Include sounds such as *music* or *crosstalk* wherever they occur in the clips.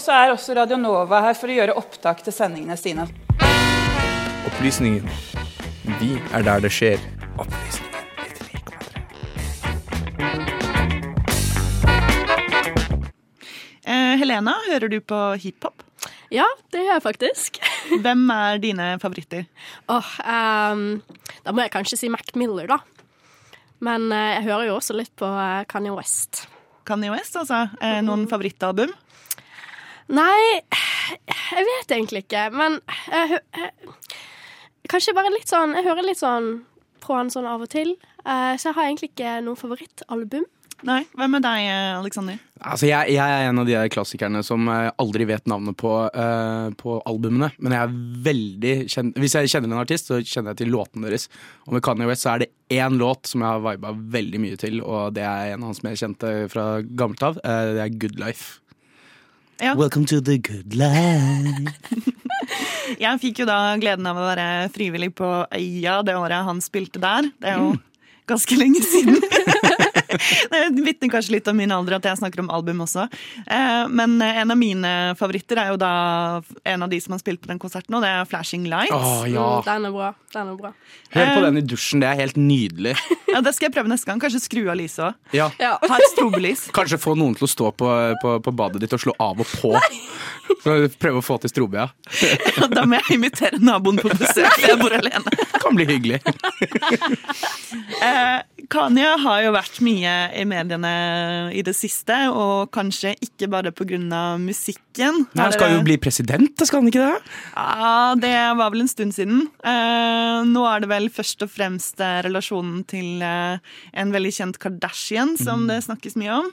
Og så er også Radio Nova her for å gjøre opptak til sendingene sine. Opplysningen. Vi er der det skjer. Opplysningen 99,3. Eh, Helena, hører du på hiphop? Ja, det gjør jeg faktisk. *laughs* Hvem er dine favoritter? Oh, um, da må jeg kanskje si Mac Miller, da. Men uh, jeg hører jo også litt på uh, Kanye West. Kanye West, altså. Eh, noen favorittalbum? Nei, jeg vet egentlig ikke, men jeg, jeg, Kanskje bare litt sånn Jeg hører litt sånn på han sånn av og til. Eh, så jeg har egentlig ikke noe favorittalbum. Nei. Hvem er deg, Aleksander? Alexander? Altså, jeg, jeg er en av de klassikerne som eh, aldri vet navnet på, uh, på albumene. Men jeg er veldig kjent, hvis jeg kjenner en artist, så kjenner jeg til låten deres. Og med Kanye West så er det én låt som jeg har viba veldig mye til, og det er en av hans mer kjente fra gammelt av. Uh, det er Good Life. Ja. Welcome to the good life. *laughs* Jeg fikk jo da gleden av å være frivillig på Øya det året han spilte der. Det er jo ganske lenge siden. *laughs* Det vitner kanskje litt om min alder at jeg snakker om album også. Eh, Men en av mine favoritter er jo da en av de som har spilt på den konserten, og det er Flashing Lights. Oh, ja. Mm, den er bra. Den er bra. Hør på den i dusjen, det er helt nydelig. *laughs* Ja, Det skal jeg prøve neste gang. Kanskje skru av lyset òg. Ja. Ja. *laughs* Ha et strobelys. Kanskje få noen til å stå på, på, på badet ditt og slå av og på. *laughs* Prøve å få til strobe, ja. Da må jeg invitere naboen på besøk. for Jeg bor alene. Kan bli hyggelig. Kanye har jo vært mye i mediene i det siste, og kanskje ikke bare pga. musikken. Nei, han skal jo bli president, skal han ikke det? Ja, Det var vel en stund siden. Eh, nå er det vel først og fremst eh, relasjonen til eh, en veldig kjent Kardashian som det snakkes mye om.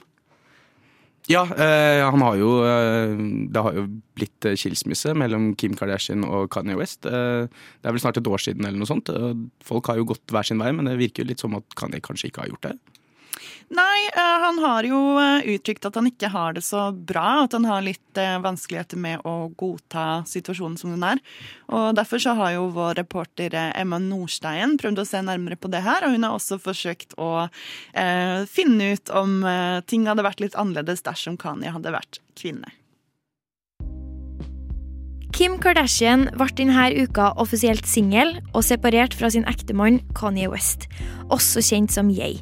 Ja, eh, han har jo eh, Det har jo blitt eh, skilsmisse mellom Kim Kardashian og Kanye West. Det er vel snart et år siden eller noe sånt. Folk har jo gått hver sin vei, men det virker jo litt som at Kanye kanskje ikke har gjort det. Nei, eh, han har jo eh, uttrykt at han ikke har det så bra. At han har litt eh, vanskeligheter med å godta situasjonen som den er. Og Derfor så har jo vår reporter Emma Nordstein prøvd å se nærmere på det her. Og hun har også forsøkt å eh, finne ut om ting hadde vært litt annerledes dersom Kanye hadde vært kvinne. Kim Kardashian ble denne uka offisielt singel og separert fra sin ektemann Kanye West, også kjent som Ye.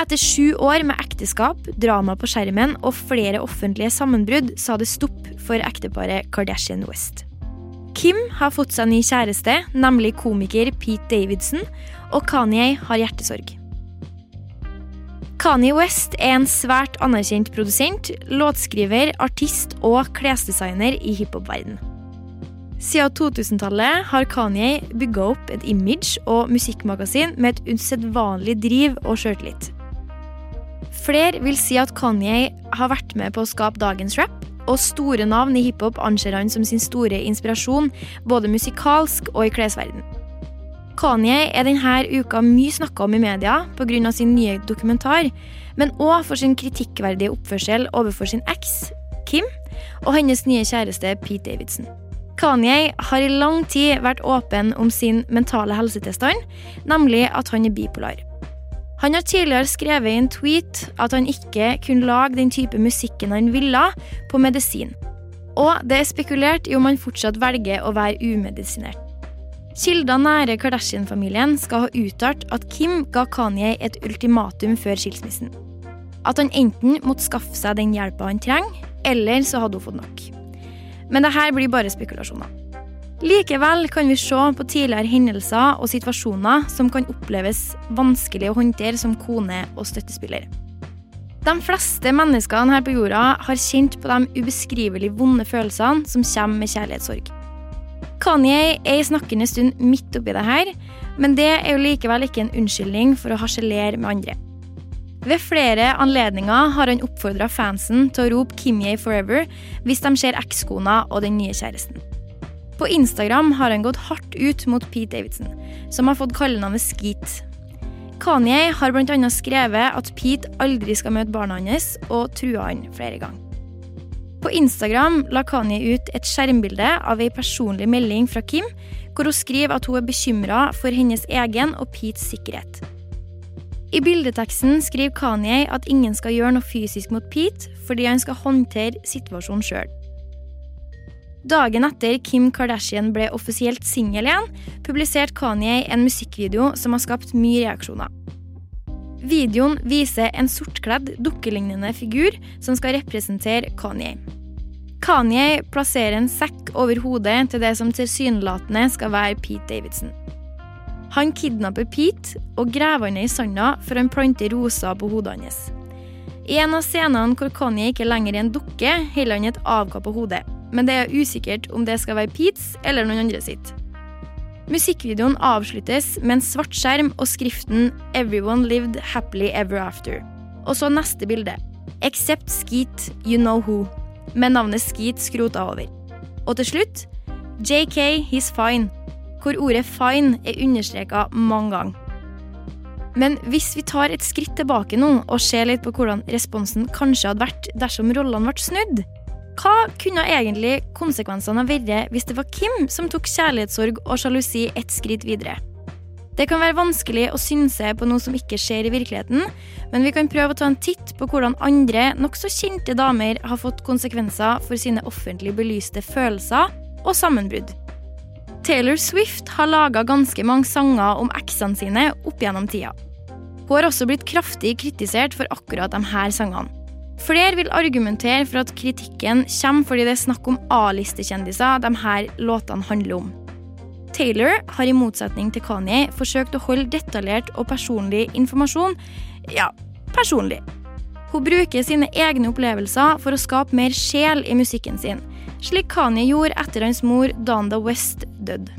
Etter sju år med ekteskap, drama på skjermen og flere offentlige sammenbrudd sa det stopp for ekteparet Kardashian West. Kim har fått seg ny kjæreste, nemlig komiker Pete Davidson, og Kanye har hjertesorg. Kanye West er en svært anerkjent produsent, låtskriver, artist og klesdesigner i hiphop-verden. Siden 2000-tallet har Kanye bygga opp et image og musikkmagasin med et usedvanlig driv og sjøltillit. Flere vil si at Kanye har vært med på å skape dagens rap, og store navn i hiphop anser han som sin store inspirasjon, både musikalsk og i klesverden. Kanye er denne uka mye snakka om i media pga. sin nye dokumentar, men òg for sin kritikkverdige oppførsel overfor sin eks, Kim, og hennes nye kjæreste Pete Davidson. Kanye har i lang tid vært åpen om sin mentale helsetilstand, nemlig at han er bipolar. Han har tidligere skrevet i en tweet at han ikke kunne lage den type musikken han ville, på medisin. Og det er spekulert i om han fortsatt velger å være umedisinert. Kilder nære Kardashian-familien skal ha uttalt at Kim ga Kanye et ultimatum før skilsmissen. At han enten måtte skaffe seg den hjelpa han trenger, eller så hadde hun fått nok. Men det her blir bare spekulasjoner. Likevel kan vi se på tidligere hendelser og situasjoner som kan oppleves vanskelig å håndtere som kone og støttespiller. De fleste menneskene her på jorda har kjent på de ubeskrivelig vonde følelsene som kommer med kjærlighetssorg. Kanye er i snakkende stund midt oppi det her, men det er jo likevel ikke en unnskyldning for å harselere med andre. Ved flere anledninger har han oppfordra fansen til å rope Kimye forever hvis de ser ekskona og den nye kjæresten. På Instagram har han gått hardt ut mot Pete Davidson, som har fått kallenavnet Skeet. Kanye har bl.a. skrevet at Pete aldri skal møte barna hans, og trua han flere ganger. På Instagram la Kanye ut et skjermbilde av ei personlig melding fra Kim, hvor hun skriver at hun er bekymra for hennes egen og Petes sikkerhet. I bildeteksten skriver Kanye at ingen skal gjøre noe fysisk mot Pete, fordi han skal håndtere situasjonen sjøl. Dagen etter Kim Kardashian ble offisielt singel igjen, publiserte Kanye en musikkvideo som har skapt mye reaksjoner. Videoen viser en sortkledd, dukkelignende figur som skal representere Kanye. Kanye plasserer en sekk over hodet til det som tilsynelatende skal være Pete Davidson. Han kidnapper Pete og graver han i sanda for han planter roser på hodet hans. I en av scenene hvor Kanye ikke lenger er en dukke, holder han et avkappa hode, men det er usikkert om det skal være Petes eller noen andre sitt. Musikkvideoen avsluttes med en svart skjerm og skriften 'Everyone lived happily ever after'. Og så neste bilde. 'Except Skeet, you know who', med navnet Skeet skrota over. Og til slutt JK, he's fine, hvor ordet 'fine' er understreka mange ganger. Men hvis vi tar et skritt tilbake nå og ser litt på hvordan responsen kanskje hadde vært dersom rollene ble snudd, hva kunne egentlig konsekvensene ha vært hvis det var Kim som tok kjærlighetssorg og sjalusi et skritt videre? Det kan være vanskelig å synse på noe som ikke skjer i virkeligheten, men vi kan prøve å ta en titt på hvordan andre nokså kjente damer har fått konsekvenser for sine offentlig belyste følelser og sammenbrudd. Taylor Swift har laga ganske mange sanger om eksene sine opp gjennom tida. Hun har også blitt kraftig kritisert for akkurat de her sangene. Flere vil argumentere for at kritikken kommer fordi det er snakk om A-listekjendiser de her låtene handler om. Taylor har i motsetning til Kanye forsøkt å holde detaljert og personlig informasjon ja, personlig. Hun bruker sine egne opplevelser for å skape mer sjel i musikken sin, slik Kanye gjorde etter hans mor Donda West døde.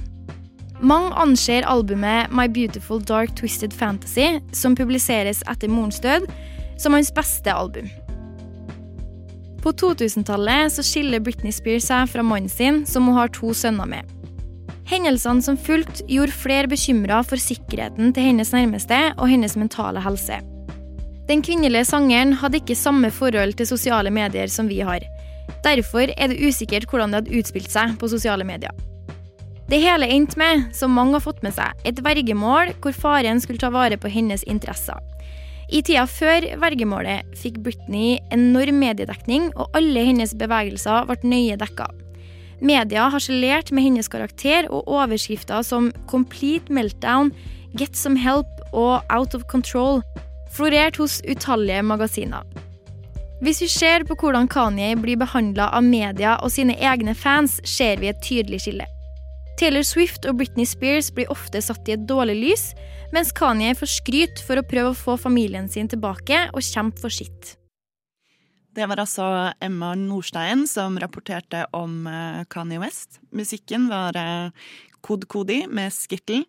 Mange anser albumet My Beautiful Dark Twisted Fantasy, som publiseres etter morens død, som hans beste album. På 2000-tallet så skiller Britney Spears seg fra mannen sin, som hun har to sønner med. Hendelsene som fulgte, gjorde flere bekymra for sikkerheten til hennes nærmeste og hennes mentale helse. Den kvinnelige sangeren hadde ikke samme forhold til sosiale medier som vi har. Derfor er det usikkert hvordan det hadde utspilt seg på sosiale medier. Det hele endte med, som mange har fått med seg, et vergemål hvor faren skulle ta vare på hennes interesser. I tida før vergemålet fikk Britney enorm mediedekning, og alle hennes bevegelser ble nøye dekka. Media harselerte med hennes karakter, og overskrifter som 'Complete Meltdown', 'Get Some Help' og 'Out of Control' florerte hos utallige magasiner. Hvis vi ser på hvordan Kanye blir behandla av media og sine egne fans, ser vi et tydelig skille. Taylor Swift og Britney Spears blir ofte satt i et dårlig lys, mens Kanye får skryt for å prøve å få familien sin tilbake og kjempe for sitt. Det var altså Emma Nordstein som rapporterte om eh, Kanye West. Musikken var eh, Kod Kodi med Skittle.